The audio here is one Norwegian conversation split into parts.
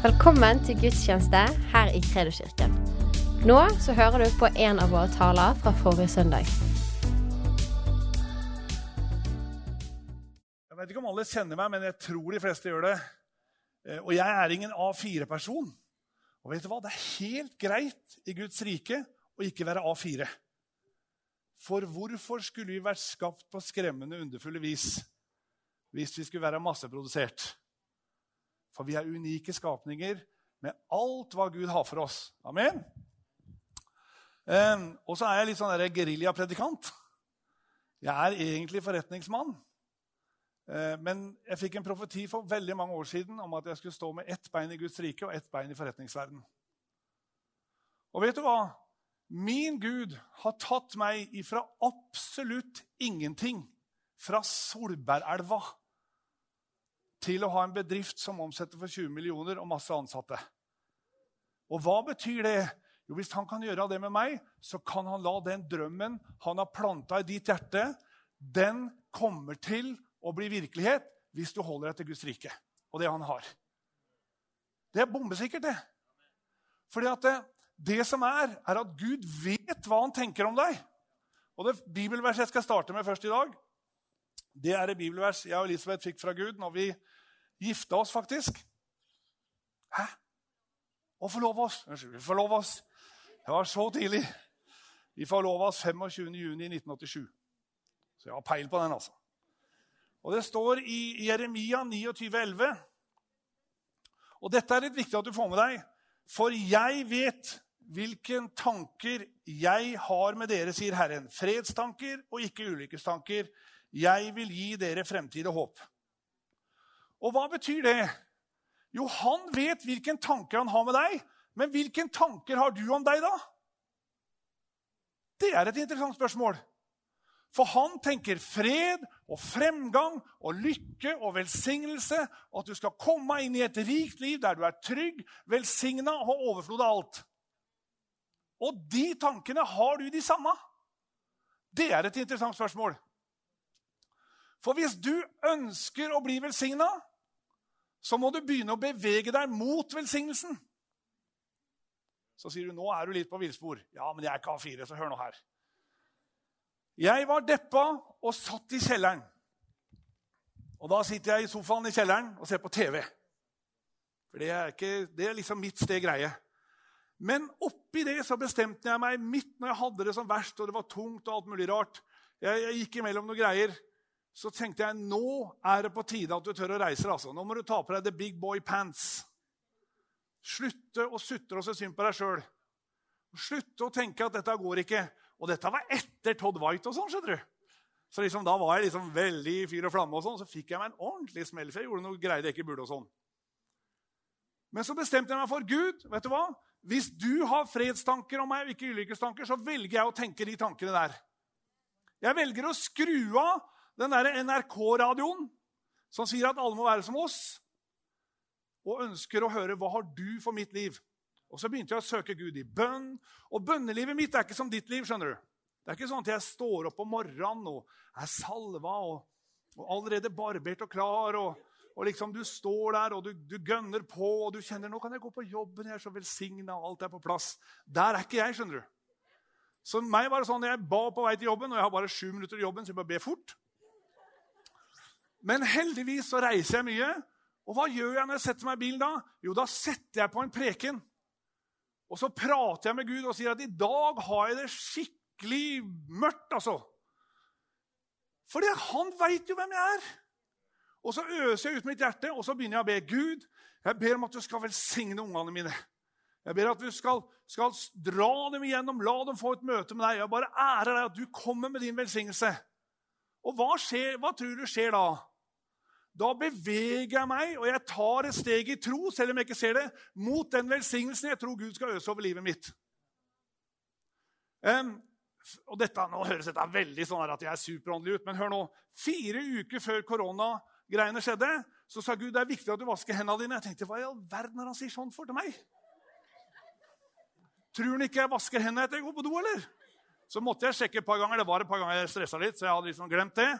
Velkommen til gudstjeneste her i Kredoskirken. Nå så hører du på en av våre taler fra forrige søndag. Jeg vet ikke om alle kjenner meg, men jeg tror de fleste gjør det. Eh, Og jeg er ingen A4-person. Og vet du hva? Det er helt greit i Guds rike å ikke være A4. For hvorfor skulle vi vært skapt på skremmende, underfulle vis hvis vi skulle være masseprodusert? For vi er unike skapninger med alt hva Gud har for oss. Amen? Eh, og så er jeg litt sånn geriljapredikant. Jeg er egentlig forretningsmann. Eh, Men jeg fikk en profeti for veldig mange år siden om at jeg skulle stå med ett bein i Guds rike og ett bein i forretningsverden. Og vet du hva? Min Gud har tatt meg ifra absolutt ingenting, fra Solbergelva, til å ha en bedrift som omsetter for 20 millioner og masse ansatte. Og hva betyr det? Jo, Hvis han kan gjøre det med meg, så kan han la den drømmen han har planta i ditt hjerte, den kommer til å bli virkelighet hvis du holder deg til Guds rike og det han har. Det er bombesikkert, det. Fordi at det, det som er, er at Gud vet hva han tenker om deg. Og det bibelverset jeg skal starte med først i dag, det er et bibelvers jeg og Elisabeth fikk fra Gud når vi gifta oss, faktisk. Hæ? Å forlove oss? Unnskyld, vi forlova oss. Det var så tidlig. Vi forlova oss 25.6.1987. Så jeg har peil på den, altså. Og Det står i Jeremia 29,11. Og dette er litt viktig at du får med deg. For jeg vet hvilke tanker jeg har med dere, sier Herren. Fredstanker og ikke ulykkestanker. Jeg vil gi dere fremtid og håp. Og hva betyr det? Jo, han vet hvilken tanker han har med deg. Men hvilken tanker har du om deg, da? Det er et interessant spørsmål. For han tenker fred og fremgang og lykke og velsignelse. At du skal komme inn i et rikt liv der du er trygg, velsigna og har overflod av alt. Og de tankene, har du de samme? Det er et interessant spørsmål. For hvis du ønsker å bli velsigna, så må du begynne å bevege deg mot velsignelsen. Så sier du nå er du litt på villspor. Ja, men jeg er ikke A4, så hør nå her. Jeg var deppa og satt i kjelleren. Og da sitter jeg i sofaen i kjelleren og ser på TV. For det er, ikke, det er liksom mitt sted greie. Men oppi det så bestemte jeg meg midt når jeg hadde det som verst, og det var tungt og alt mulig rart. Jeg, jeg gikk imellom noen greier. Så tenkte jeg nå er det på tide at du tør å reise. altså. Nå må du ta på deg the big boy pants. Slutte å sutre og se synd på deg sjøl. Slutte å tenke at dette går ikke. Og dette var etter Todd White og sånn. skjønner du. Så liksom, da var jeg liksom veldig i fyr og flamme, og sånn, så fikk jeg meg en ordentlig smell. For jeg gjorde noe greier jeg ikke burde. og sånn. Men så bestemte jeg meg for Gud. vet du hva? Hvis du har fredstanker om meg, og ikke ulykkestanker, så velger jeg å tenke de tankene der. Jeg velger å skru av den der NRK-radioen som sier at alle må være som oss, og ønsker å høre hva har du for mitt liv. Og Så begynte jeg å søke Gud i bønn. Og bønnelivet mitt er ikke som ditt liv. skjønner du. Det er ikke sånn at jeg står opp om morgenen og er salva og, og allerede barbert og klar. og, og liksom Du står der og du, du gønner på og du kjenner nå kan jeg gå på jobben. jeg er så velsigna, og alt er på plass. Der er ikke jeg. skjønner du. Så meg var det sånn, Jeg ba på vei til jobben, og jeg har bare sju minutter til jobben, så jeg bare ber fort. Men heldigvis så reiser jeg mye. Og hva gjør jeg når jeg setter meg i bilen da? Jo, da setter jeg på en preken. Og så prater jeg med Gud og sier at i dag har jeg det skikkelig mørkt, altså. Fordi han veit jo hvem jeg er. Og så øser jeg ut mitt hjerte, og så begynner jeg å be Gud. Jeg ber om at du skal velsigne ungene mine. Jeg ber at du skal, skal dra dem igjennom, la dem få et møte med deg. Jeg bare ærer deg at du kommer med din velsignelse. Og hva, skjer, hva tror du skjer da? Da beveger jeg meg, og jeg tar et steg i tro, selv om jeg ikke ser det, mot den velsignelsen jeg tror Gud skal øse over livet mitt. Um, og dette, Nå høres dette veldig sånn at jeg er superåndelig ut, men hør nå. Fire uker før koronagreiene skjedde, så sa Gud det er viktig at du vasker hendene dine. Jeg tenkte, Hva i all verden har han sier sånn for til meg? Tror han ikke jeg vasker hendene etter jeg går på do, eller? Så måtte jeg sjekke et par ganger. Det var et par ganger jeg stressa litt, så jeg hadde liksom glemt det.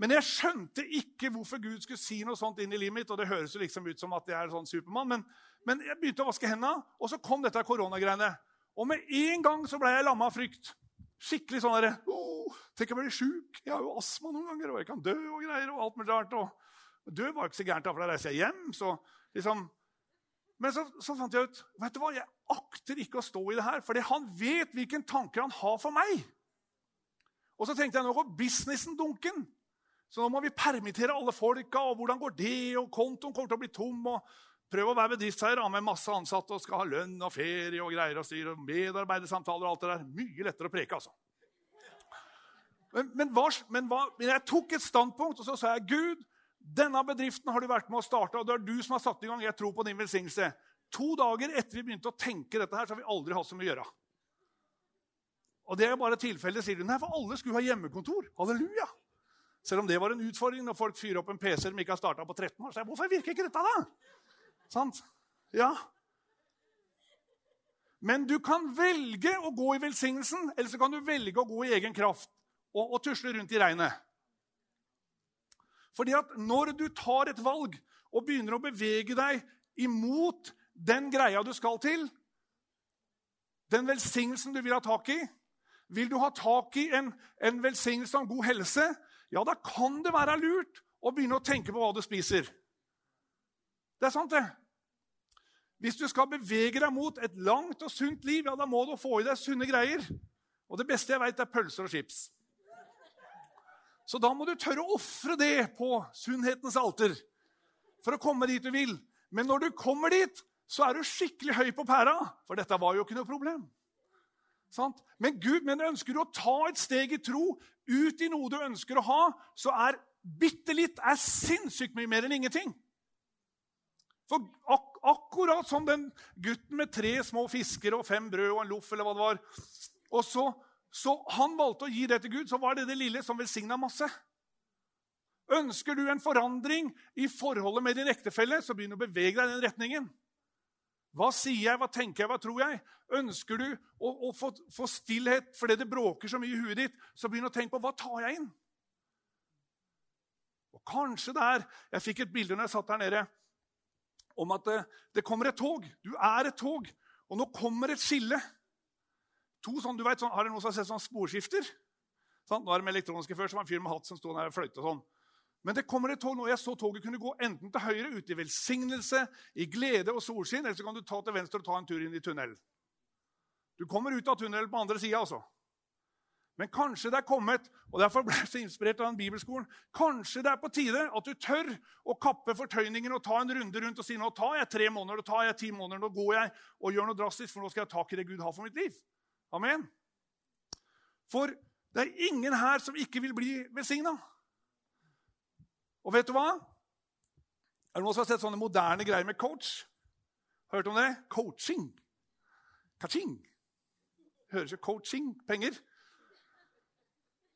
Men jeg skjønte ikke hvorfor Gud skulle si noe sånt inn i livet mitt. Og det høres jo liksom ut som at jeg er sånn Supermann, men, men jeg begynte å vaske hendene, og så kom dette koronagreiene. Og med en gang så ble jeg lamma av frykt. Skikkelig sånn derre oh, Tenk jeg blir sjuk. Jeg har jo astma noen ganger, og jeg kan dø og greier. og alt mulig rart. Og dø var ikke så gærent, da, for da reiser jeg hjem. så liksom... Men så, så, fant jeg ut vet du hva, jeg akter ikke å stå i det her, fordi han vet hvilken tanker han har for meg. Og så tenkte jeg nå går businessen dunken. Så nå må vi permittere alle folka. og Hvordan går det? Og kontoen kommer til å bli tom. og Prøv å være bedriftseier med masse ansatte og skal ha lønn og ferie og greier og styr, og medarbeidersamtaler og alt det der. Mye lettere å preke, altså. Men, men, hva, men, hva, men, jeg tok et standpunkt, og så sa jeg Gud, denne bedriften har du vært med å starte, og det er du som har satt i gang. Jeg tror på din velsignelse. To dager etter vi begynte å tenke dette, her, så har vi aldri hatt så mye å gjøre. Og det er bare tilfellet, sier du. Nei, for alle skulle ha hjemmekontor. Halleluja. Selv om det var en utfordring når folk fyrer opp en PC de ikke har starta på 13 år. Så jeg, hvorfor virker ikke dette, da? Sant? Ja. Men du kan velge å gå i velsignelsen, eller så kan du velge å gå i egen kraft og, og tusle rundt i regnet. Fordi at når du tar et valg og begynner å bevege deg imot den greia du skal til, den velsignelsen du vil ha tak i Vil du ha tak i en, en velsignelse om god helse, ja, da kan det være lurt å begynne å tenke på hva du spiser. Det er sant, det. Hvis du skal bevege deg mot et langt og sunt liv, ja, da må du få i deg sunne greier. Og det beste jeg veit, er pølser og chips. Så da må du tørre å ofre det på sunnhetens alter for å komme dit du vil. Men når du kommer dit, så er du skikkelig høy på pæra, for dette var jo ikke noe problem. Sant? Men Gud, men ønsker du å ta et steg i tro ut i noe du ønsker å ha, så er bitte litt er sinnssykt mye mer enn ingenting. For ak akkurat som den gutten med tre små fisker og fem brød og en loff, eller hva det var, og så, så han valgte å gi det til Gud, så var det det lille som velsigna masse. Ønsker du en forandring i forholdet med din ektefelle, så begynn å bevege deg i den retningen. Hva sier jeg, hva tenker jeg, hva tror jeg? Ønsker du å, å få, få, stillhet fordi det bråker så mye i huet ditt, så begynn å tenke på hva tar jeg inn. Og kanskje det er Jeg fikk et bilde når jeg satt her nede om at det, det, kommer et tog. Du er et tog, og nå kommer et skille. To sånn, du vet, sånn, Har dere noen som har sett sånn sporskifter? Sånn, nå er de elektroniske Før så var det en fyr med hatt som sto der og fløyte. og sånn. Men det kommer et tog nå. Jeg så toget kunne gå enten til høyre, ut i velsignelse, i glede og solskinn, eller så kan du ta til venstre og ta en tur inn i tunnelen. Du kommer ut av tunnelen på andre sida, altså. Men kanskje det er kommet, og derfor ble jeg så inspirert av den bibelskolen, kanskje det er på tide at du tør å kappe fortøyningen og ta en runde rundt og si nå tar jeg tre måneder, nå tar jeg ti måneder, nå går jeg og gjør noe drastisk, for nå skal jeg ha tak i det Gud har for mitt liv. Amen. For det er ingen her som ikke vil bli velsigna. Og vet du hva? Er det noen som har sett sånne moderne greier med coach? Hørt om det? Coaching. Kaching. Høres jo coaching penger.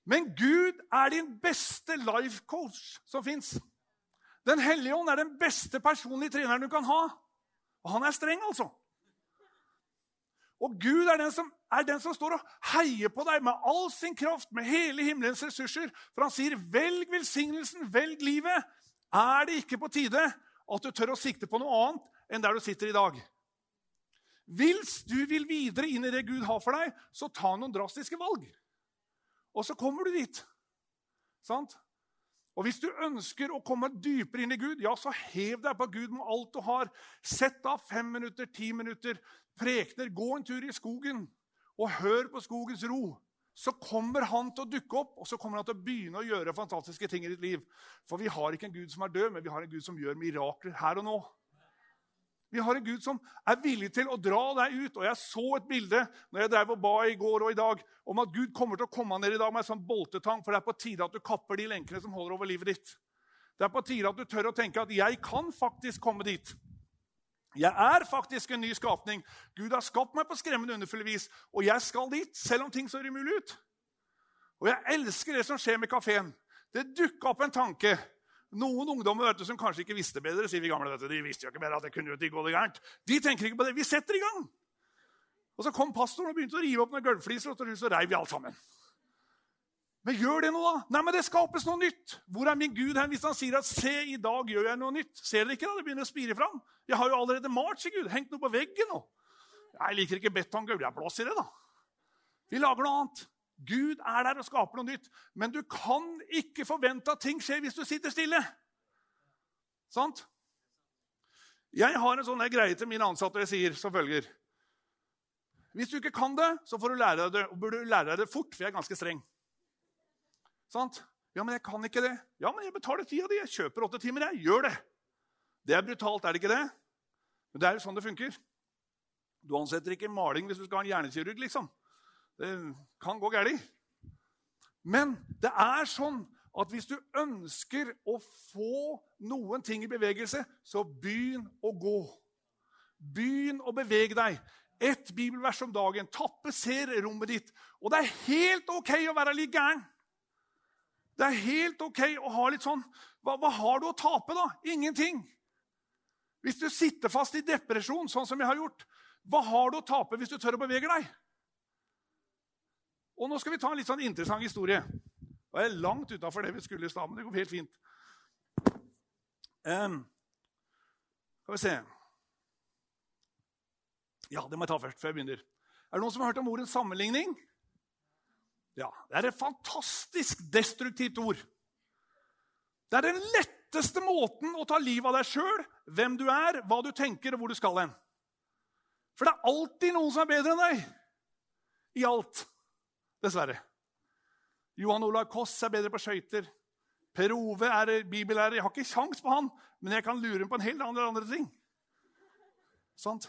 Men Gud er din beste life coach som fins. Den hellige ånd er den beste personlige treneren du kan ha. Og han er streng, altså. Og Gud er den, som, er den som står og heier på deg med all sin kraft, med hele himmelens ressurser. For han sier, 'Velg velsignelsen, velg livet'. Er det ikke på tide at du tør å sikte på noe annet enn der du sitter i dag? Hvis du vil videre inn i det Gud har for deg, så ta noen drastiske valg. Og så kommer du dit. Sant? Og Hvis du ønsker å komme dypere inn i Gud, ja, så hev deg på Gud med alt du har. Sett av fem minutter, ti minutter, prekener, gå en tur i skogen og hør på skogens ro. Så kommer han til å dukke opp og så kommer han til å begynne å gjøre fantastiske ting i ditt liv. For vi har ikke en Gud som er død, men vi har en Gud som gjør mirakler her og nå. Vi har en Gud som er villig til å dra deg ut. Og Jeg så et bilde når jeg drev og ba i går og i dag, om at Gud kommer til å komme ned i dag med en sånn boltetang, for det er på tide at du kapper de lenkene som holder over livet ditt. Det er på tide at du tør å tenke at 'jeg kan faktisk komme dit'. Jeg er faktisk en ny skapning. Gud har skapt meg på skremmende underfulle vis, og jeg skal dit, selv om ting ser umulig ut. Og jeg elsker det som skjer med kafeen. Det dukka opp en tanke. Noen ungdommer vet du, som kanskje ikke visste bedre, sier vi gamle. Du. De visste jo ikke bedre at det kunne jo ikke gå det gærent. De tenker ikke på det. Vi setter i gang! Og Så kom pastoren og begynte å rive opp noen gulvfliser, og så reiv vi alt sammen. Men gjør det noe, da? Nei, men det skapes noe nytt. Hvor er min Gud hen hvis han sier at 'se, i dag gjør jeg noe nytt'? Ser dere ikke da? Det begynner å spire fram. Jeg har jo allerede malt, sier Gud. Hengt noe på veggen. nå. Jeg liker ikke betonggulv. Jeg blåser i det, da. Vi lager noe annet. Gud er der og skaper noe nytt. Men du kan ikke forvente at ting skjer hvis du sitter stille. Sant? Jeg har en sånn greie til mine ansatte, og jeg sier som følger Hvis du ikke kan det, så får du lære deg det, og burde du lære deg det fort, for jeg er ganske streng. Sant? Ja, men jeg kan ikke det. Ja, men jeg betaler tida di. Jeg kjøper åtte timer. Jeg gjør det. Det er brutalt, er det ikke det? Men det er jo sånn det funker. Du ansetter ikke maling hvis du skal ha en hjernekirurg, liksom. Det kan gå galt. Men det er sånn at hvis du ønsker å få noen ting i bevegelse, så begynn å gå. Begynn å bevege deg. Ett bibelvers om dagen. Tapetser rommet ditt. Og det er helt OK å være litt gæren. Det er helt OK å ha litt sånn hva, hva, har du å tape, da? Ingenting. Hvis du sitter fast i depresjon, sånn som jeg har gjort, hva har du å tape hvis du tør å bevege deg? Og Nå skal vi ta en litt sånn interessant historie. Jeg er langt utafor det vi skulle i stad, men det går helt fint. Um, skal vi se Ja, det må jeg ta først. før jeg begynner. Er det noen som har hørt om ordens sammenligning? Ja, Det er et fantastisk destruktivt ord. Det er den letteste måten å ta livet av deg sjøl, hvem du er, hva du tenker, og hvor du skal hen. For det er alltid noen som er bedre enn deg. I alt. Dessverre. Johan Olav Koss er bedre på skøyter. Per Ove er bibellærer. Jeg har ikke kjangs på han, men jeg kan lure ham på en hel andre, andre ting. Sant?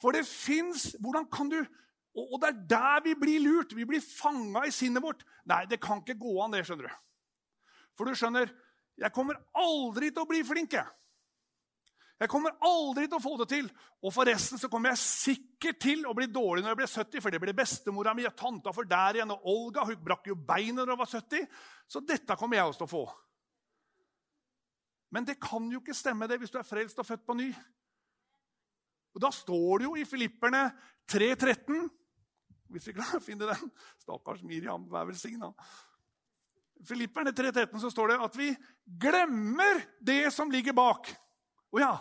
For det fins Hvordan kan du Og det er der vi blir lurt. Vi blir fanga i sinnet vårt. Nei, det kan ikke gå an, det, skjønner du. For du skjønner, jeg kommer aldri til å bli flink, jeg. Jeg kommer aldri til å få det til. Og forresten så kommer jeg sikkert til å bli dårlig når jeg blir 70, for det blir bestemora mi og tanta for der igjen. Og Olga hun brakk jo beinet når hun var 70. Så dette kommer jeg også til å få. Men det kan jo ikke stemme det hvis du er frelst og født på ny. Og Da står det jo i Filipperne 3.13 Hvis vi klarer å finne den. Stakkars Miriam, vær velsigna. Filipperne 3.13 så står det at vi glemmer det som ligger bak. Å ja,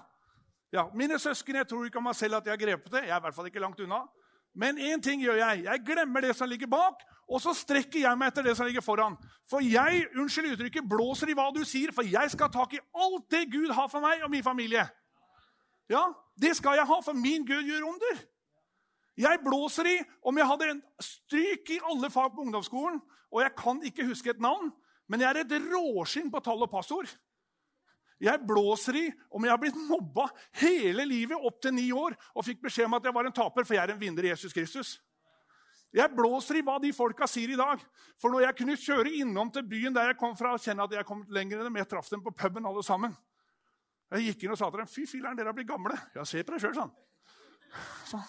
ja, Mine søsken, jeg tror ikke om meg selv at jeg har grepet det. Jeg er i hvert fall ikke langt unna. Men én ting gjør jeg. Jeg glemmer det som ligger bak, og så strekker jeg meg etter det som ligger foran. For jeg unnskyld uttrykket, blåser i hva du sier, for jeg skal ha tak i alt det Gud har for meg og min familie. Ja, Det skal jeg ha, for min Gud gjør under. Jeg blåser i om jeg hadde en stryk i alle fag på ungdomsskolen, og jeg kan ikke huske et navn, men jeg er et råskinn på tall og passord. Jeg blåser i om jeg har blitt mobba hele livet opp til ni år og fikk beskjed om at jeg var en taper, for jeg er en vinner i Jesus Kristus. Jeg blåser i hva de folka sier i dag. For når jeg kunne kjøre innom til byen der jeg kom fra, og kjenne at jeg kom lenger enn dem, jeg traff dem på puben alle sammen. Jeg gikk inn og sa til dem fy filler'n, dere har blitt gamle. Ja, se på deg sjøl, sånn. Så.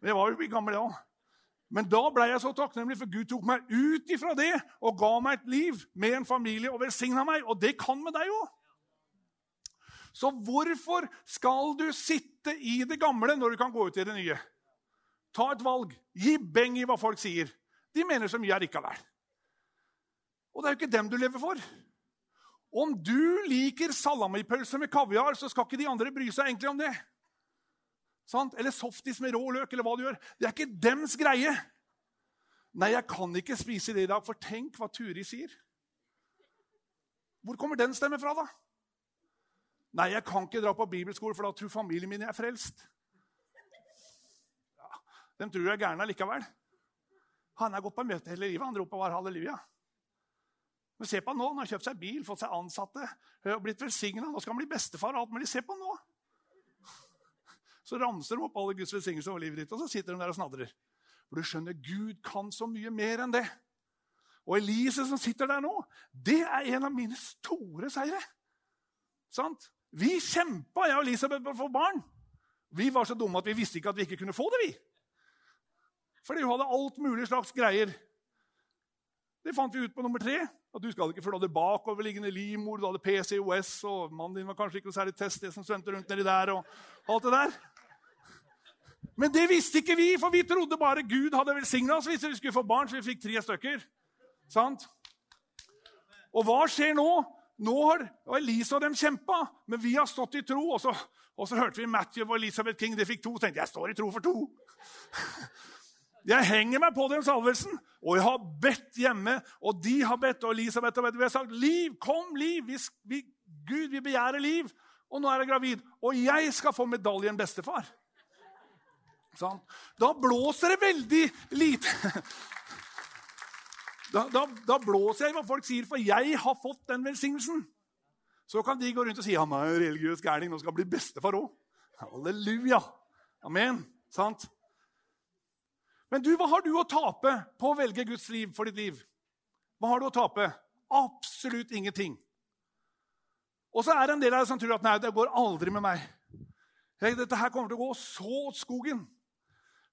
Men var jo blitt gammel, jeg. Men da ble jeg så takknemlig, for Gud tok meg ut ifra det og ga meg et liv med en familie og velsigna meg. Og det kan med deg òg. Så hvorfor skal du sitte i det gamle når du kan gå ut i det nye? Ta et valg. Gi beng i hva folk sier. De mener så mye allikevel. Og det er jo ikke dem du lever for. Om du liker salamipølse med kaviar, så skal ikke de andre bry seg egentlig om det. Sant? Eller softis med rå løk, eller hva du gjør. Det er ikke dems greie. Nei, jeg kan ikke spise det i dag, for tenk hva Turi sier. Hvor kommer den stemmen fra, da? Nei, jeg kan ikke dra på bibelskole, for da tror familien min jeg er frelst. Ja, de tror jeg er gæren likevel. Han har gått på møte hele livet. Han roper bare halleluja. Men se på han nå. Han har kjøpt seg bil, fått seg ansatte, blitt velsigna. Nå skal han bli bestefar og alt mulig. Se på han nå. Så ramser de opp alle Guds velsignelser over livet ditt, og så sitter de der og snadrer. For du skjønner, Gud kan så mye mer enn det. Og Elise som sitter der nå, det er en av mine store seire. Sant? Vi kjempa, jeg og Elisabeth, for å få barn. Vi var så dumme at vi visste ikke at vi ikke kunne få det. vi. Fordi hun hadde alt mulig slags greier. Det fant vi ut på nummer tre. At du skal ikke for du bakoverliggende livmor, du hadde PCOS, og mannen din var kanskje ikke noe særlig test, det som svømte rundt nedi der. og alt det der. Men det visste ikke vi, for vi trodde bare Gud hadde velsigna oss hvis vi skulle få barn. så vi fikk tre stykker. Sant? Og hva skjer nå? Nå har Elise og dem kjempa, men vi har stått i tro. Og så, og så hørte vi Matthew og Elisabeth King. De fikk to. Så tenkte jeg jeg står i tro for to. Jeg henger meg på den salvelsen, og jeg har bedt hjemme. Og de har bedt, og Elisabeth har bedt. Vi har sagt, 'Liv, kom, Liv! Vi, vi, Gud, vi begjærer liv.' Og nå er jeg gravid. Og jeg skal få medaljen bestefar. Sånn. Da blåser det veldig lite. Da, da, da, blåser jeg hva folk sier, for jeg har fått den velsignelsen. Så kan de gå rundt og si han er religiøs gærning, nå skal han bli bestefar òg. Halleluja. Amen. Sant? Men du, hva har du å tape på å velge Guds liv for ditt liv? Hva har du å tape? Absolutt ingenting. Og så er det en del av deg som tror at nei, det går aldri med meg. Dette her kommer til å gå så åt skogen.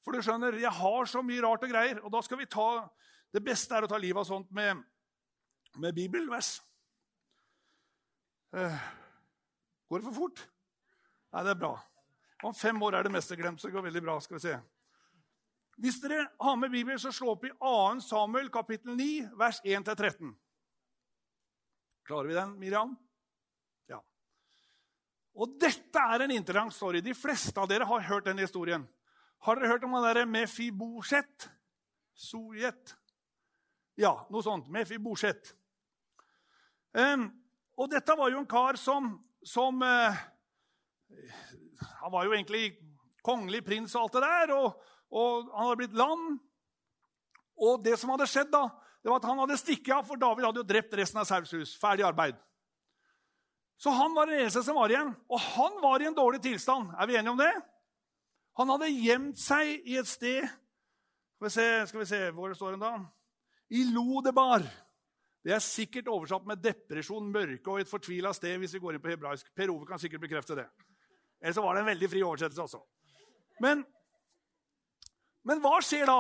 For du skjønner, jeg har så mye rart og greier. Og da skal vi ta Det beste er å ta livet av sånt med, med bibelvers. Uh, går det for fort? Nei, det er bra. Om fem år er det meste glemt, så det går veldig bra. skal vi se. Hvis dere har med Bibelen, så slå opp i 2. Samuel kapittel 9, vers 1-13. Klarer vi den, Miriam? Ja. Og dette er en interessant story. De fleste av dere har hørt denne historien. Har dere hørt om han derre Mefiboset? Sojet? Ja, noe sånt. Mefiboset. Um, og dette var jo en kar som, som uh, Han var jo egentlig kongelig prins og alt det der. og og han hadde blitt lam. Og det som hadde skjedd, da, det var at han hadde stikket av, for David hadde jo drept resten av Sauls hus. Ferdig arbeid. Så han var den eneste som var igjen. Og han var i en dårlig tilstand. Er vi enige om det? Han hadde gjemt seg i et sted Skal vi se, skal vi se hvor det står en da? I Lodebar. Det er sikkert oversatt med depresjon, mørke og et fortvila sted. hvis vi går inn på hebraisk. Per Ove kan sikkert bekrefte det. Eller så var det en veldig fri oversettelse også. Men men hva skjer da?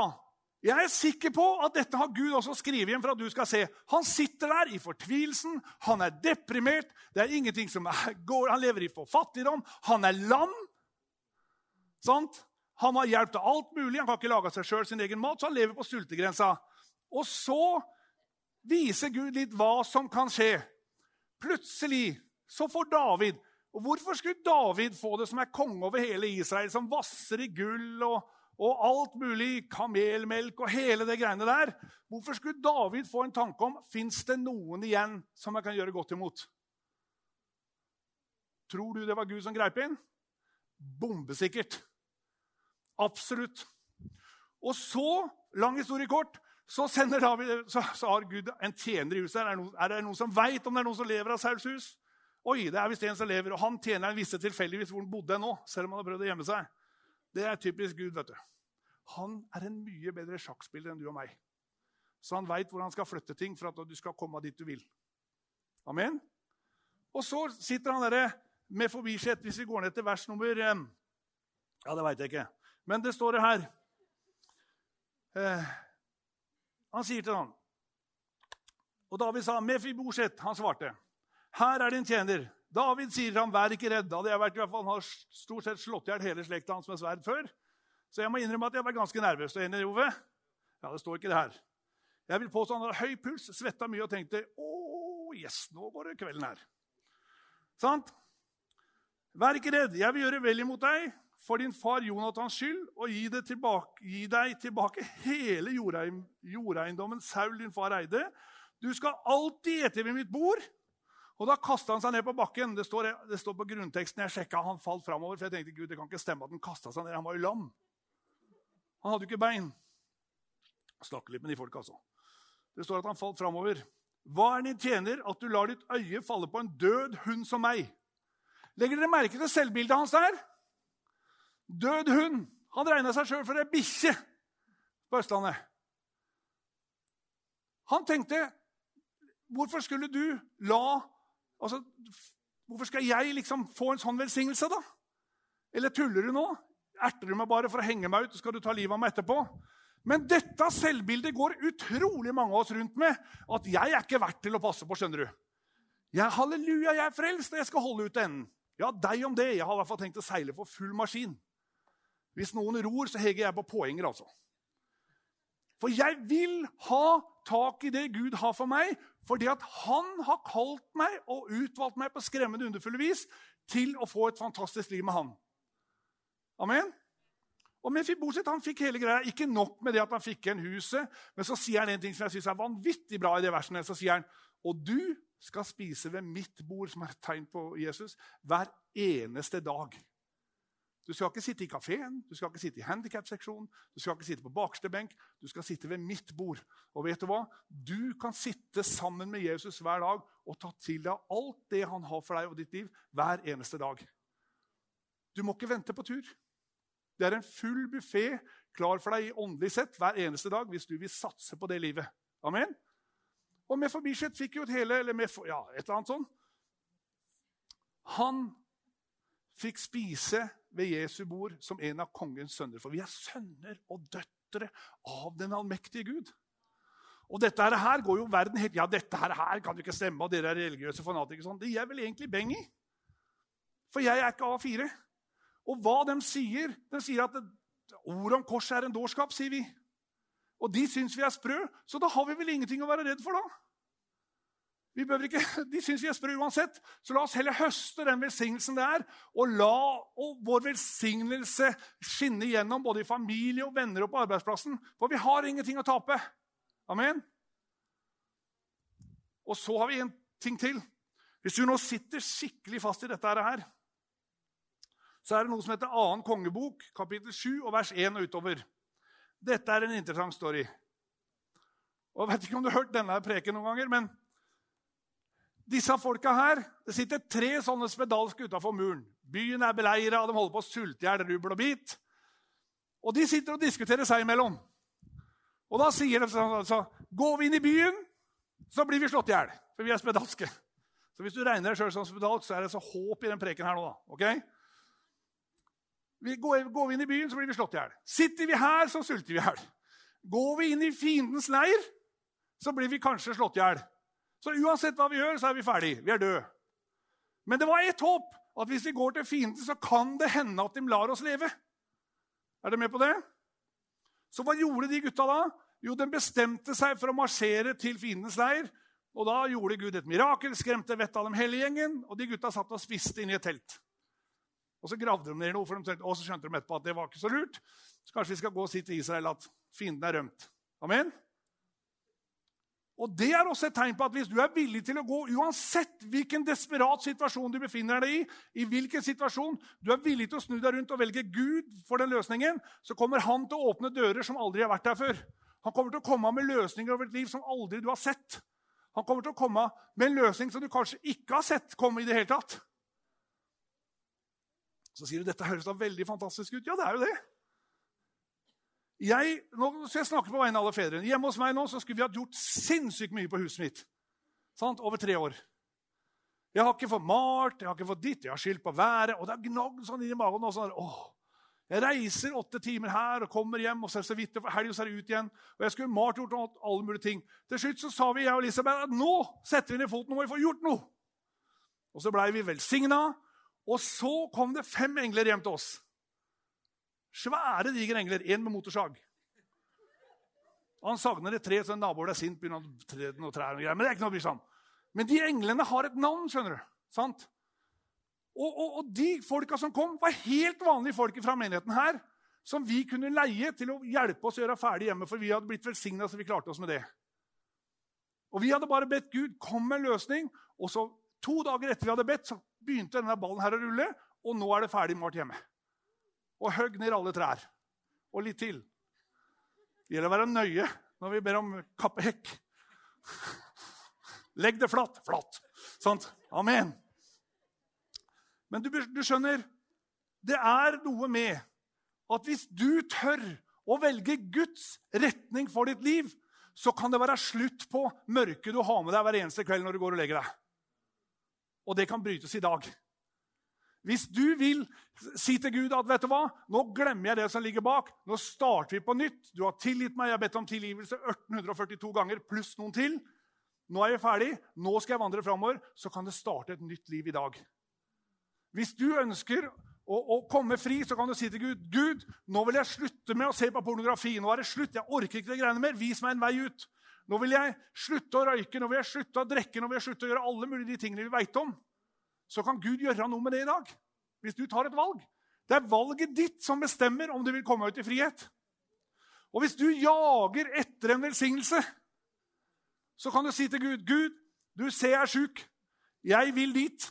Jeg er sikker på at dette har Gud også skrevet igjen for at du skal se. Han sitter der i fortvilelsen, han er deprimert, det er ingenting som går, han lever i for fattigdom, han er lam. Sant? Han har hjelp til alt mulig, han kan ikke lage seg sjøl sin egen mat, så han lever på sultegrensa. Og så viser Gud litt hva som kan skje. Plutselig så får David Og hvorfor skulle David få det som er konge over hele Israel, som vasser i gull og og alt mulig, kamelmelk og hele det greiene der. Hvorfor skulle David få en tanke om fins det noen igjen som jeg kan gjøre godt imot? Tror du det var Gud som greip inn? Bombesikkert. Absolutt. Og så, lang historie kort, så, David, så, så har Gud en tjener i huset. Er det noen, er som veit om det er noen som lever av Sauls hus? Oi, det er visst en som lever, og han tjeneren visste tilfeldigvis hvor han bodde nå. selv om han har prøvd å gjemme seg. Det er typisk Gud. vet du. Han er en mye bedre sjakkspiller enn du og meg. Så han veit hvor han skal flytte ting for at du skal komme dit du vil. Amen? Og så sitter han derre med forbisett, hvis vi går ned til vers nummer Ja, det veit jeg ikke. Men det står det her. Eh, han sier til ham Og David sa, 'Mefiboset'. Han svarte, 'Her er din tjener.' David sier ham, 'Vær ikke redd'. Hadde jeg vært i hvert fall, Han har stort sett slått i hjel hele slekta hans med sverd før. Så jeg må innrømme at jeg var ganske nervøs. Og enig, Ove? Ja, det står ikke det her. Jeg vil påstå han hadde høy puls, svetta mye og tenkte 'Å, yes, nå går det kvelden her'. Sant? Vær ikke redd. Jeg vil gjøre vel imot deg for din far Jonathans skyld og gi, tilbake, gi deg tilbake hele jordeiendommen Saul, din far, eide. Du skal alltid ete ved mitt bord og Da kasta han seg ned på bakken. Det står, det står på grunnteksten. Jeg sjekka, han falt framover. For jeg tenkte, Gud, det kan ikke stemme at han kasta seg ned. Han var jo lam. Han hadde jo ikke bein. Snakker litt med de folka, altså. Det står at han falt framover. Hva er din tjener at du lar ditt øye falle på en død hund som meg? Legger dere merke til selvbildet hans der? Død hund. Han regna seg sjøl for ei bikkje på Østlandet. Han tenkte Hvorfor skulle du la Altså, Hvorfor skal jeg liksom få en sånn velsignelse, da? Eller tuller du nå? Erter du meg bare for å henge meg ut, så skal du ta livet av meg etterpå? Men dette selvbildet går utrolig mange av oss rundt med. At jeg er ikke verdt til å passe på. skjønner du. Jeg, halleluja, jeg er frelst, og jeg skal holde ut til enden. Ja, deg om det. Jeg har i hvert fall tenkt å seile for full maskin. Hvis noen ror, så heger jeg på poenger, altså. For jeg vil ha tak i det Gud har for meg, fordi at han har kalt meg og utvalgt meg på skremmende underfulle vis til å få et fantastisk liv med han. Amen? Og Mefiboset han fikk hele greia. Ikke nok med det at han fikk igjen huset, men så sier han en ting som jeg synes er vanvittig bra. i det versene. Så sier han, og du skal spise ved mitt bord, som er et tegn på Jesus, hver eneste dag. Du skal ikke sitte i kafeen, du skal ikke sitte i handikapseksjonen, du skal ikke sitte på bakerste benk. Du skal sitte ved mitt bord. Og vet du hva? Du kan sitte sammen med Jesus hver dag og ta til deg alt det han har for deg og ditt liv, hver eneste dag. Du må ikke vente på tur. Det er en full buffé klar for deg i åndelig sett hver eneste dag hvis du vil satse på det livet. Amen? Og med forbisett fikk jo et hele eller med, ja, et eller annet sånt. Han fikk spise ved Jesu bord som en av kongens sønner. For vi er sønner og døtre av den allmektige Gud. Og dette her går jo verden helt Ja, dette her kan jo ikke stemme, og dere er religiøse fanatikere. Sånn. Det gir vel egentlig beng i. For jeg er ikke A4. Og hva de sier De sier at ordet om korset er en dårskap, sier vi. Og de syns vi er sprø, så da har vi vel ingenting å være redd for, da. Vi ikke, de syns vi er sprø uansett, så la oss heller høste den velsignelsen det er, og la og vår velsignelse skinne gjennom både i familie og venner og på arbeidsplassen. For vi har ingenting å tape. Amen. Og så har vi en ting til. Hvis du nå sitter skikkelig fast i dette her, så er det noe som heter 2. kongebok, kapittel 7, og vers 1 og utover. Dette er en interessant story. Og Jeg vet ikke om du har hørt denne preken noen ganger, men disse folka her, Det sitter tre sånne spedalske utafor muren. Byen er beleira, de holder på å sulte i hjel rubbel og bit. Og de sitter og diskuterer seg imellom. Og da sier de sånn altså, Går vi inn i byen, så blir vi slått i hjel. For vi er spedalske. Så hvis du regner deg sjøl som spedalsk, så er det så håp i den preken her nå. da, ok? Vi går, går, vi inn i byen, så blir vi slått i hjel. Sitter vi her, så sulter vi i hjel. Går vi inn i fiendens leir, så blir vi kanskje slått i hjel. Så uansett hva vi gjør, så er vi ferdig. Vi er døde. Men det var ett håp. At hvis vi går til fienden, så kan det hende at de lar oss leve. Er dere med på det? Så hva gjorde de gutta da? Jo, de bestemte seg for å marsjere til fiendens leir. Og da gjorde Gud et mirakel, skremte vettet av dem hele gjengen, og de gutta satt og spiste inni et telt. Og så gravde de ned noe, for de, tenkte, og så skjønte de etterpå at det var ikke så lurt. Så kanskje vi skal gå og si til Israel at fienden er rømt. Amen? Og Det er også et tegn på at hvis du er villig til å gå uansett hvilken desperat situasjon du befinner deg i, i hvilken situasjon du er villig til å snu deg rundt og velge Gud for den løsningen, så kommer han til å åpne dører som aldri har vært der før. Han kommer til å komme med løsninger over et liv som aldri du har sett. Han kommer til å komme med en løsning som du kanskje ikke har sett komme i det hele tatt. Så sier du dette høres da veldig fantastisk ut. Ja, det er jo det. Jeg, nå skal jeg snakke på vegne av alle fedrene. Hjemme hos meg nå så skulle vi hatt gjort sinnssykt mye på huset mitt. Sant? Over tre år. Jeg har ikke fått malt, jeg har ikke fått ditt, jeg har skyldt på været. Og det har gnagd sånn inni magen. Og sånn, åh, jeg reiser åtte timer her og kommer hjem, og så er det så vidt helg, og så er det ut igjen. Og jeg skulle malt gjort alle mulige ting. Til slutt så sa vi jeg og Elisabeth at nå setter vi ned foten, nå må vi få gjort noe. Og så blei vi velsigna, og så kom det fem engler hjem til oss. Svære, digre engler. Én med motorsag. Og Han sagner et tre, så en nabo ble sint. begynner å tre noen trær og greier. Men det er ikke noe å bry seg om. Men de englene har et navn, skjønner du. Sant? Og, og, og, de folka som kom, var helt vanlige folk fra menigheten her. Som vi kunne leie til å hjelpe oss å gjøre ferdig hjemme, for vi hadde blitt velsigna så vi klarte oss med det. Og Vi hadde bare bedt Gud kom med en løsning, og så to dager etter vi hadde bedt, så begynte denne ballen her å rulle, og nå er det ferdig malt hjemme. Og høgg ned alle trær. Og litt til. Det gjelder å være nøye når vi ber om kappehekk. Legg det flatt. Flatt. Sant? Amen. Men du, du skjønner, det er noe med at hvis du tør å velge Guds retning for ditt liv, så kan det være slutt på mørket du har med deg hver eneste kveld når du går og legger deg. Og det kan brytes i dag. Hvis du vil si til Gud at vet du hva, nå glemmer jeg det som ligger bak, nå starter vi på nytt Du har tilgitt meg, jeg har bedt om tilgivelse 1842 ganger pluss noen til. Nå er jeg ferdig, nå skal jeg vandre framover. Så kan det starte et nytt liv i dag. Hvis du ønsker å, å komme fri, så kan du si til Gud Gud, nå vil jeg slutte med å se på pornografi. Nå er det slutt. Jeg orker ikke det greiene mer. Vis meg en vei ut. Nå vil jeg slutte å røyke, nå vil jeg slutte å drikke, nå vil jeg slutte å gjøre alle mulige de tingene vi veit om. Så kan Gud gjøre noe med det i dag. Hvis du tar et valg. Det er valget ditt som bestemmer om du vil komme ut i frihet. Og hvis du jager etter en velsignelse, så kan du si til Gud Gud, du ser jeg er sjuk. Jeg vil dit.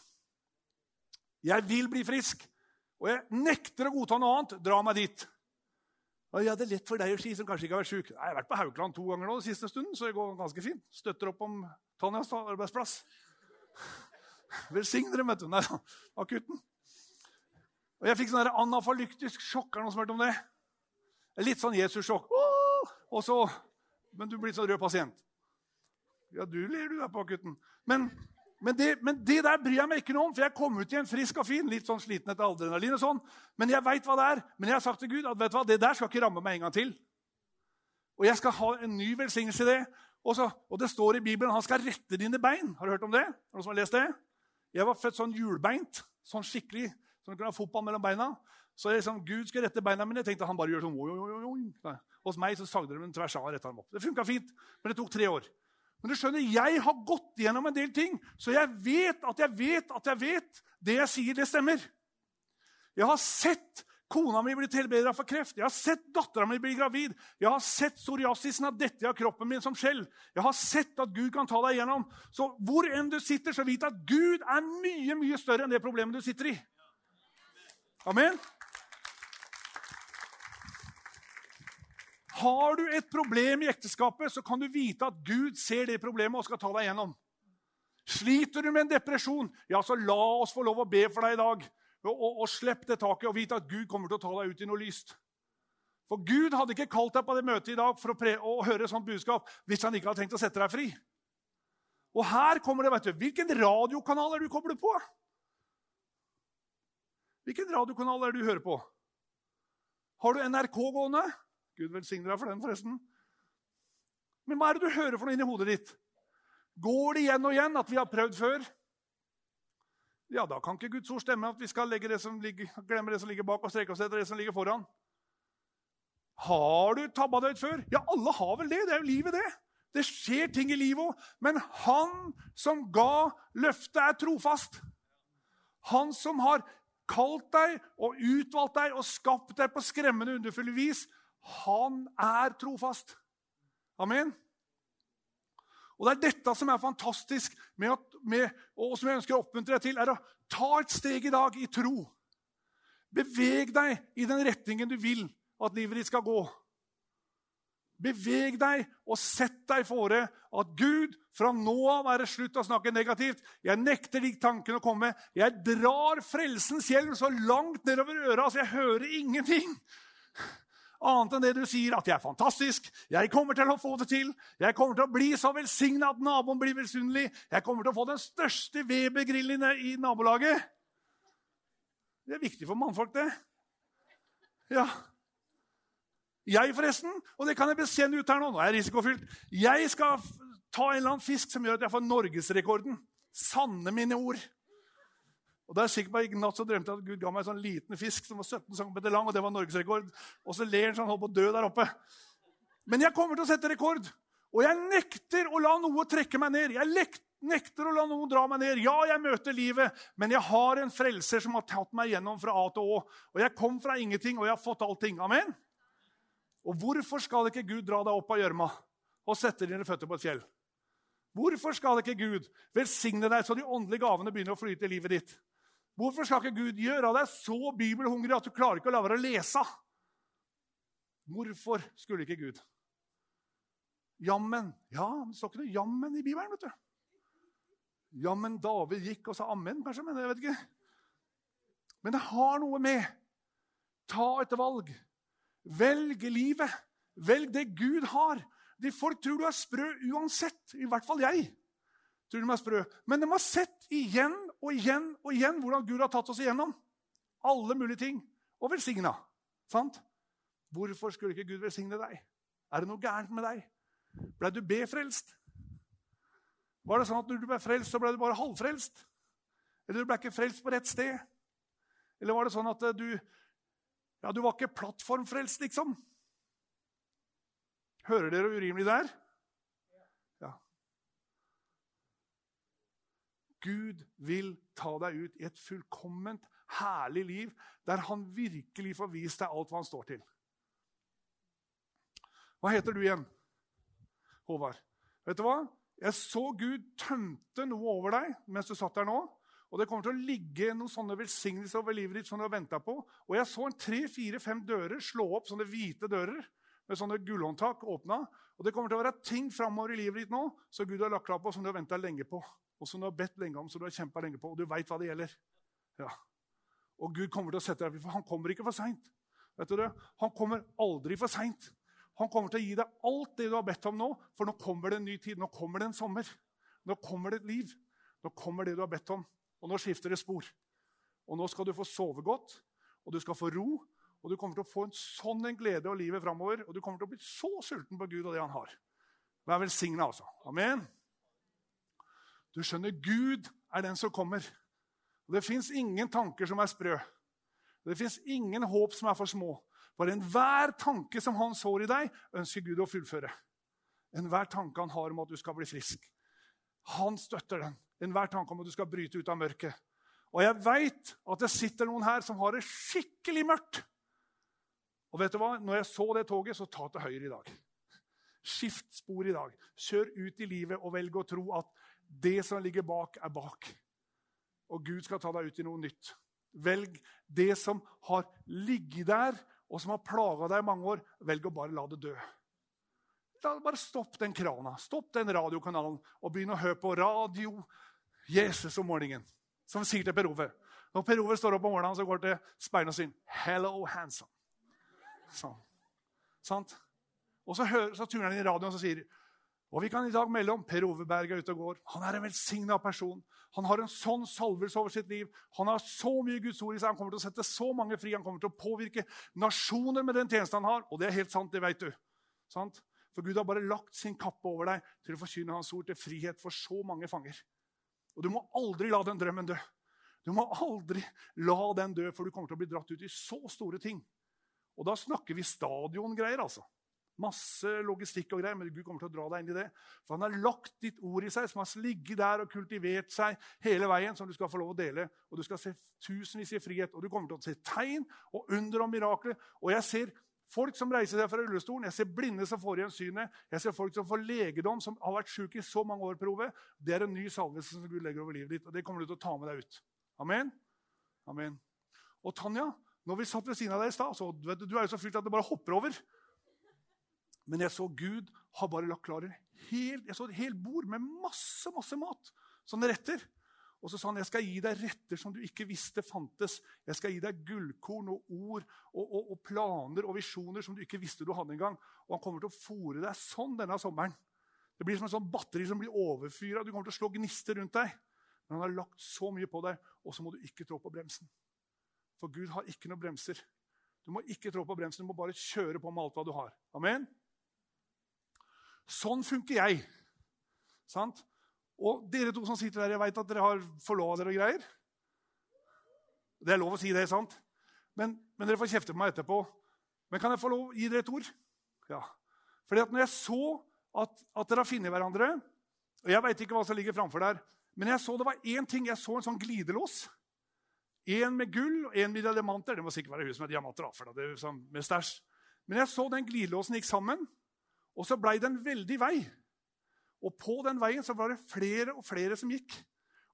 Jeg vil bli frisk. Og jeg nekter å godta noe annet. Dra meg dit. Og ja, det er lett for deg å si, som kanskje ikke har vært sjuk. Jeg har vært på Haukeland to ganger nå den siste stunden, så det går ganske fint. Støtter opp om Tanjas arbeidsplass. Velsign dere, vet du. Nei, akutten. Og Jeg fikk sånn anafalyktisk sjokk. Er det noen som har hørt om det? Litt sånn Jesus-sjokk. Og så, Men du blir sånn rød pasient. Ja, du ler du der på akutten. Men, men, det, men, det, der bryr jeg meg ikke noe om, for jeg kom ut igjen frisk og fin. Litt sånn sliten etter adrenalin og sånn. Men jeg veit hva det er. Men jeg har sagt til Gud at vet du hva, det der skal ikke ramme meg en gang til. Og jeg skal ha en ny velsignelse i det. Og, så, og det står i Bibelen han skal rette dine bein. Har du hørt om det? Har noen som har lest det? Jeg var født sånn hjulbeint. Sånn skikkelig så han kunne ha fotball mellom beina. Så jeg liksom, Gud skulle rette beina mine. Jeg tenkte han bare gjør sånn, oi, oi, oi. Hos meg så sagde de en tvers av og retta dem opp. Det funka fint, men det tok tre år. Men du skjønner, jeg har gått gjennom en del ting, så jeg vet at jeg vet at jeg vet det jeg sier, det stemmer. Jeg har sett kona mi blir helbreda for kreft. Jeg har sett dattera mi bli gravid. Jeg har sett psoriasisen av dette av kroppen min som skjell. Jeg har sett at Gud kan ta deg igjennom. Så hvor enn du sitter, så vit at Gud er mye, mye større enn det problemet du sitter i. Amen. Har du et problem i ekteskapet, så kan du vite at Gud ser det problemet og skal ta deg gjennom. Sliter du med en depresjon, ja, så la oss få lov å be for deg i dag. Og, og, Slipp det taket og vite at Gud kommer til å ta deg ut i noe lyst. For Gud hadde ikke kalt deg på det møtet i dag for å, å høre sånt budskap hvis han ikke hadde tenkt å sette deg fri. Og her kommer det, vet du, Hvilken radiokanal er du koblet på? Hvilken radiokanal er du hører på? Har du NRK gående? Gud velsigne deg for den, forresten. Men hva er det du hører for noe inni hodet ditt? Går det igjen og igjen at vi har prøvd før? Ja, da kan ikke Guds ord stemme at vi skal det ligger, glemme det som ligger bak, og strekke oss etter det som ligger foran. Har du tabba deg ut før? Ja, alle har vel det. Det er jo livet, det. Det skjer ting i livet òg. Men han som ga løftet, er trofast. Han som har kalt deg og utvalgt deg og skapt deg på skremmende underfulle vis, han er trofast. Amen. Og Det er dette som er fantastisk, med at, med, og som jeg ønsker å oppmuntre deg til, er å ta et steg i dag i tro. Beveg deg i den retningen du vil at livet ditt skal gå. Beveg deg og sett deg fore at Gud fra nå av er det slutt å snakke negativt. Jeg nekter de tankene å komme. Jeg drar frelsens hjelm så langt nedover øra så jeg hører ingenting. Annet enn det du sier, at jeg er fantastisk, jeg kommer til å få det til. Jeg kommer til å bli så velsigna at naboen blir misunnelig. Jeg kommer til å få den største Weber-grillen i nabolaget. Det er viktig for mannfolk, det. Ja, jeg, forresten, og det kan jeg bekjenne ut her nå, nå er jeg risikofylt, jeg skal ta en eller annen fisk som gjør at jeg får norgesrekorden. Sanne mine ord. Og da er sikkert bare I natt så drømte jeg at Gud ga meg en sånn liten fisk som var 17 cm lang, og det var norgesrekord. Og så ler han sånn, holdt på å dø der oppe. Men jeg kommer til å sette rekord. Og jeg nekter å la noe trekke meg ned. Jeg nekter å la noen dra meg ned. Ja, jeg møter livet, men jeg har en frelser som har tatt meg gjennom fra A til Å. Og jeg kom fra ingenting, og jeg har fått allting. Amen. Og hvorfor skal ikke Gud dra deg opp av gjørma og sette dine føtter på et fjell? Hvorfor skal ikke Gud velsigne deg så de åndelige gavene begynner å flyte i livet ditt? Hvorfor skal ikke Gud gjøre deg så bibelhungrig at du klarer ikke å la være å lese? Hvorfor skulle ikke Gud? Jammen. Ja, det står ikke noe jammen i Bibelen. vet du. Jammen David gikk og sa amen, kanskje, men jeg vet ikke. Men det har noe med Ta et valg. Velg livet. Velg det Gud har. De folk tror du er sprø uansett. I hvert fall jeg. tror de er sprø. Men de har sett igjen og igjen og igjen hvordan Gud har tatt oss igjennom. Alle mulige ting. Og velsigna. Sant? Hvorfor skulle ikke Gud velsigne deg? Er det noe gærent med deg? Ble du befrelst? Var det sånn at når du ble frelst, så ble du bare halvfrelst? Eller du ble ikke frelst på rett sted? Eller var det sånn at du ja, du var ikke plattformfrelst, liksom? Hører dere urimelig det er? Ja. Gud vil ta deg ut i et fullkomment, herlig liv der han virkelig får vist deg alt hva han står til. Hva heter du igjen, Håvard? Vet du hva? Jeg så Gud tømte noe over deg mens du satt der nå. Og det kommer til å ligge noen sånne velsignelser over livet ditt som du har venta på. Og jeg så en tre-fire-fem dører slå opp, sånne hvite dører med sånne gullhåndtak åpna. Og det kommer til å være ting framover i livet ditt nå som Gud har lagt klar på, som du har venta lenge på. Og som du har bedt lenge om, som du har kjempa lenge på. Og du veit hva det gjelder. Ja. Og Gud kommer til å sette deg for han kommer ikke for seint. Han kommer aldri for seint. Han kommer til å gi deg alt det du har bedt om nå, for nå kommer det en ny tid. Nå kommer det en sommer. Nå kommer det et liv. Nå kommer det du har bedt om. Og nå skifter det spor. Og nå skal du få sove godt, og du skal få ro. Og du kommer til å få en sånn en glede og livet framover. Og du kommer til å bli så sulten på Gud og det han har. Vær velsigna, altså. Amen. Du skjønner, Gud er den som kommer. Og Det fins ingen tanker som er sprø. Og Det fins ingen håp som er for små. For enhver tanke som han sår i deg, ønsker Gud å fullføre. Enhver tanke han har om at du skal bli frisk. Han støtter den enhver tanke om at du skal bryte ut av mørket. Og jeg veit at det sitter noen her som har det skikkelig mørkt. Og vet du hva? Når jeg så det toget, så ta til høyre i dag. Skift spor i dag. Kjør ut i livet og velg å tro at det som ligger bak, er bak. Og Gud skal ta deg ut i noe nytt. Velg det som har ligget der, og som har plaga deg i mange år. Velg å bare la det dø. Da bare stopp den krana, stopp den radiokanalen og begynn å høre på radio Jesus om morgenen. Som sier til Per Ove. Når Per Ove står opp om morgenen, så går til speilet og sier 'Hello, handsome'. Sånn. Sant? Og så, hører, så tuner han i radioen og så sier og vi kan i dag melde om Per Ove Berg er ute og går. Han er en velsigna person. Han har en sånn salvelse over sitt liv. Han har så mye Guds ord i seg. Han kommer til å sette så mange fri. Han kommer til å påvirke nasjoner med den tjenesten han har. Og det er helt sant, det vet du. Sant? For Gud har bare lagt sin kappe over deg til å forkynne Hans ord til frihet for så mange fanger. Og du må aldri la den drømmen dø. Du må aldri la den dø, for du kommer til å bli dratt ut i så store ting. Og da snakker vi stadiongreier, altså. Masse logistikk og greier, men Gud kommer til å dra deg inn i det. For han har lagt ditt ord i seg, som har ligget der og kultivert seg hele veien, som du skal få lov å dele. Og du skal se tusenvis i frihet, og du kommer til å se tegn og under og mirakler. Og jeg ser Folk som reiser seg fra rullestolen, jeg ser blinde som får igjen synet. Jeg ser folk som får legedom, som har vært syke i så mange år. Prove. Det er en ny salvelse som Gud legger over livet ditt, og det kommer du til å ta med deg ut. Amen? Amen. Og Tanja, når vi satt ved siden av deg i stad, så vet du, du er jo så fylt at det bare hopper over. Men jeg så Gud har bare lagt klar helt, jeg så et helt bord med masse masse mat. Sånne retter. Og så sa han jeg skal gi deg retter som du ikke visste fantes. Jeg skal gi deg gullkorn og ord og, og, og planer og visjoner som du ikke visste du hadde engang. Og han kommer til å fòre deg sånn denne sommeren. Det blir som en sånn batteri som blir overfyra. Du kommer til å slå gnister rundt deg. Men han har lagt så mye på deg, og så må du ikke trå på bremsen. For Gud har ikke noen bremser. Du må ikke trå på bremsen, du må bare kjøre på med alt hva du har. Amen? Sånn funker jeg. Sant? Og dere to som sitter der, jeg vet at dere har forlova dere og greier. Det er lov å si det, sant? Men, men, dere får kjefte på meg etterpå. Men kan jeg få lov å gi dere et ord? Ja. Fordi at når jeg så at, at dere har funnet hverandre og Jeg veit ikke hva som ligger framfor der, men jeg så det var én ting. Jeg så en sånn glidelås. En med gull og en med diamanter. Det må sikkert være diamanter. For det er sånn med stæsj. Men jeg så den glidelåsen gikk sammen, og så blei det en veldig vei. Og på den veien så var det flere og flere som gikk.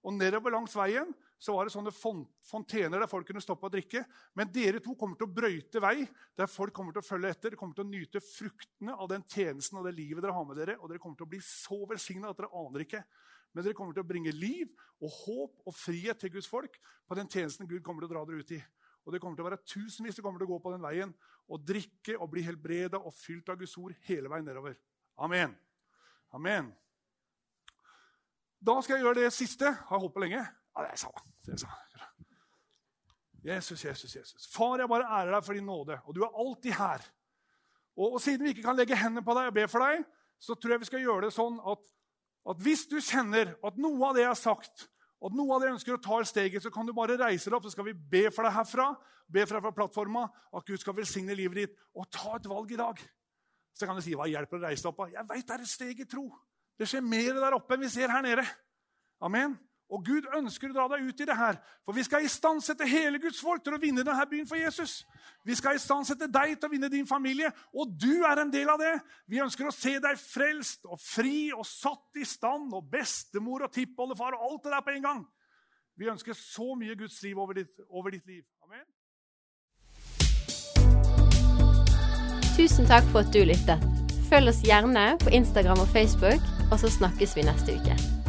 Og nedover langs veien så var det sånne fontener der folk kunne stoppe og drikke. Men dere to kommer til å brøyte vei, der folk kommer til å følge etter. Dere kommer til å nyte fruktene av den tjenesten og det livet dere har med dere. Og dere kommer til å bli så velsigna at dere aner ikke. Men dere kommer til å bringe liv og håp og frihet til Guds folk på den tjenesten Gud kommer til å dra dere ut i. Og det kommer til å være tusenvis som kommer til å gå på den veien og drikke og bli helbreda og fylt av Guds ord hele veien nedover. Amen. Amen. Da skal jeg gjøre det siste. Har jeg holdt på lenge? Ja, det er sant. Jesus, Jesus, Jesus. Far, jeg bare ærer deg for din nåde, og du er alltid her. Og, og siden vi ikke kan legge hendene på deg og be for deg, så tror jeg vi skal gjøre det sånn at, at hvis du kjenner at noe av det jeg har sagt, Og noe av dere ønsker å ta et steget, så kan du bare reise deg opp, så skal vi be for deg herfra. Be for deg fra plattforma, at Gud skal velsigne livet ditt. Og ta et valg i dag. Så kan du si hva hjelper å reise deg opp? Jeg veit det er et steg i tro. Det skjer mer der oppe enn vi ser her nede. Amen. Og Gud ønsker å dra deg ut i det her. For vi skal istandsette hele Guds folk til å vinne denne byen for Jesus. Vi skal istandsette deg til å vinne din familie, og du er en del av det. Vi ønsker å se deg frelst og fri og satt i stand, og bestemor og tippoldefar og alt det der på en gang. Vi ønsker så mye Guds liv over ditt, over ditt liv. Amen. Tusen takk for at du lyttet. Følg oss gjerne på Instagram og Facebook, og så snakkes vi neste uke.